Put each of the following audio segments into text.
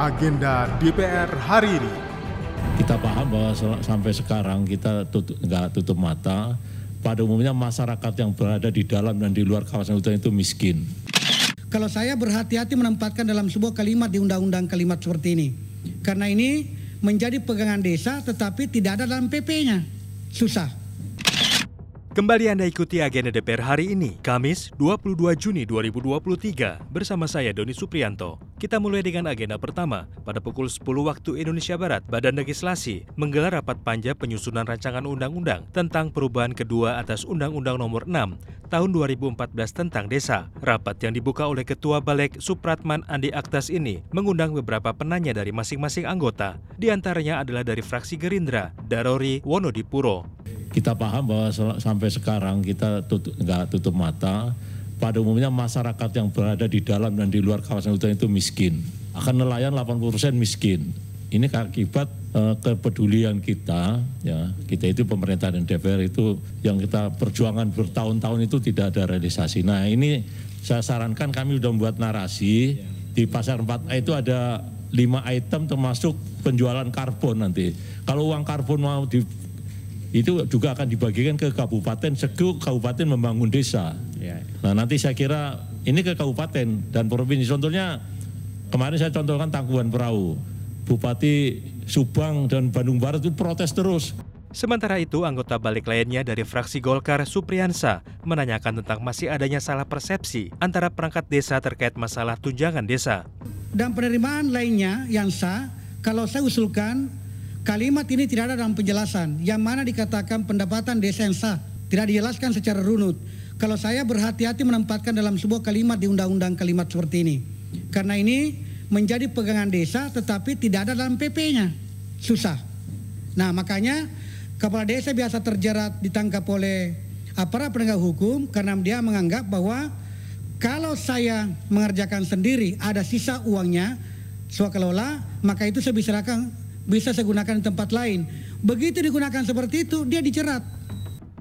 agenda DPR hari ini. Kita paham bahwa sampai sekarang kita tutup, nggak tutup mata. Pada umumnya masyarakat yang berada di dalam dan di luar kawasan hutan itu miskin. Kalau saya berhati-hati menempatkan dalam sebuah kalimat di undang-undang kalimat seperti ini. Karena ini menjadi pegangan desa tetapi tidak ada dalam PP-nya. Susah. Kembali Anda ikuti agenda DPR hari ini, Kamis 22 Juni 2023, bersama saya Doni Suprianto. Kita mulai dengan agenda pertama. Pada pukul 10 waktu Indonesia Barat, Badan Legislasi menggelar rapat panja penyusunan rancangan undang-undang tentang perubahan kedua atas Undang-Undang Nomor 6 tahun 2014 tentang desa. Rapat yang dibuka oleh Ketua Balek Supratman Andi Aktas ini mengundang beberapa penanya dari masing-masing anggota. Di antaranya adalah dari fraksi Gerindra, Darori Wonodipuro, kita paham bahwa sampai sekarang kita tutup, nggak tutup mata. Pada umumnya masyarakat yang berada di dalam dan di luar kawasan hutan itu miskin. Akan nelayan 80% miskin. Ini akibat uh, kepedulian kita, ya kita itu pemerintah dan DPR itu yang kita perjuangan bertahun-tahun itu tidak ada realisasi. Nah ini saya sarankan kami sudah membuat narasi di pasar 4A itu ada lima item termasuk penjualan karbon nanti. Kalau uang karbon mau di itu juga akan dibagikan ke kabupaten segu kabupaten membangun desa. Ya. Nah nanti saya kira ini ke kabupaten dan provinsi. Contohnya kemarin saya contohkan Tangkuban Perahu, Bupati Subang dan Bandung Barat itu protes terus. Sementara itu, anggota balik lainnya dari fraksi Golkar, Supriyansa, menanyakan tentang masih adanya salah persepsi antara perangkat desa terkait masalah tunjangan desa. Dan penerimaan lainnya yang sah, kalau saya usulkan Kalimat ini tidak ada dalam penjelasan yang mana dikatakan pendapatan desa yang sah. Tidak dijelaskan secara runut. Kalau saya berhati-hati menempatkan dalam sebuah kalimat di undang-undang kalimat seperti ini. Karena ini menjadi pegangan desa tetapi tidak ada dalam PP-nya. Susah. Nah makanya kepala desa biasa terjerat ditangkap oleh aparat penegak hukum karena dia menganggap bahwa kalau saya mengerjakan sendiri ada sisa uangnya kelola maka itu saya bisa bisa saya gunakan di tempat lain. Begitu digunakan seperti itu, dia dicerat.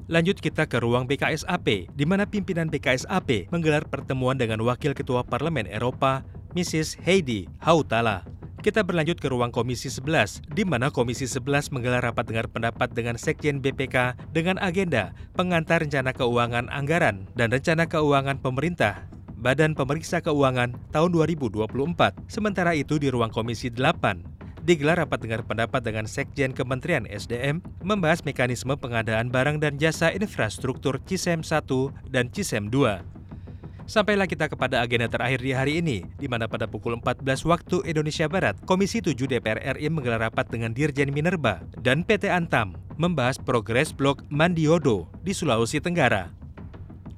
Lanjut kita ke ruang BKSAP, di mana pimpinan BKSAP menggelar pertemuan dengan Wakil Ketua Parlemen Eropa, Mrs. Heidi Hautala. Kita berlanjut ke ruang Komisi 11, di mana Komisi 11 menggelar rapat dengar pendapat dengan Sekjen BPK dengan agenda pengantar rencana keuangan anggaran dan rencana keuangan pemerintah Badan Pemeriksa Keuangan tahun 2024. Sementara itu di ruang Komisi 8, digelar rapat dengar pendapat dengan Sekjen Kementerian SDM membahas mekanisme pengadaan barang dan jasa infrastruktur CISEM 1 dan CISEM 2. Sampailah kita kepada agenda terakhir di hari ini, di mana pada pukul 14 waktu Indonesia Barat, Komisi 7 DPR RI menggelar rapat dengan Dirjen Minerba dan PT Antam membahas progres blok Mandiodo di Sulawesi Tenggara.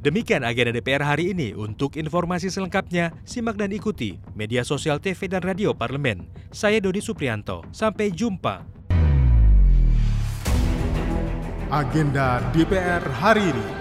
Demikian agenda DPR hari ini. Untuk informasi selengkapnya, simak dan ikuti media sosial TV dan radio parlemen. Saya Dodi Suprianto. Sampai jumpa. Agenda DPR hari ini.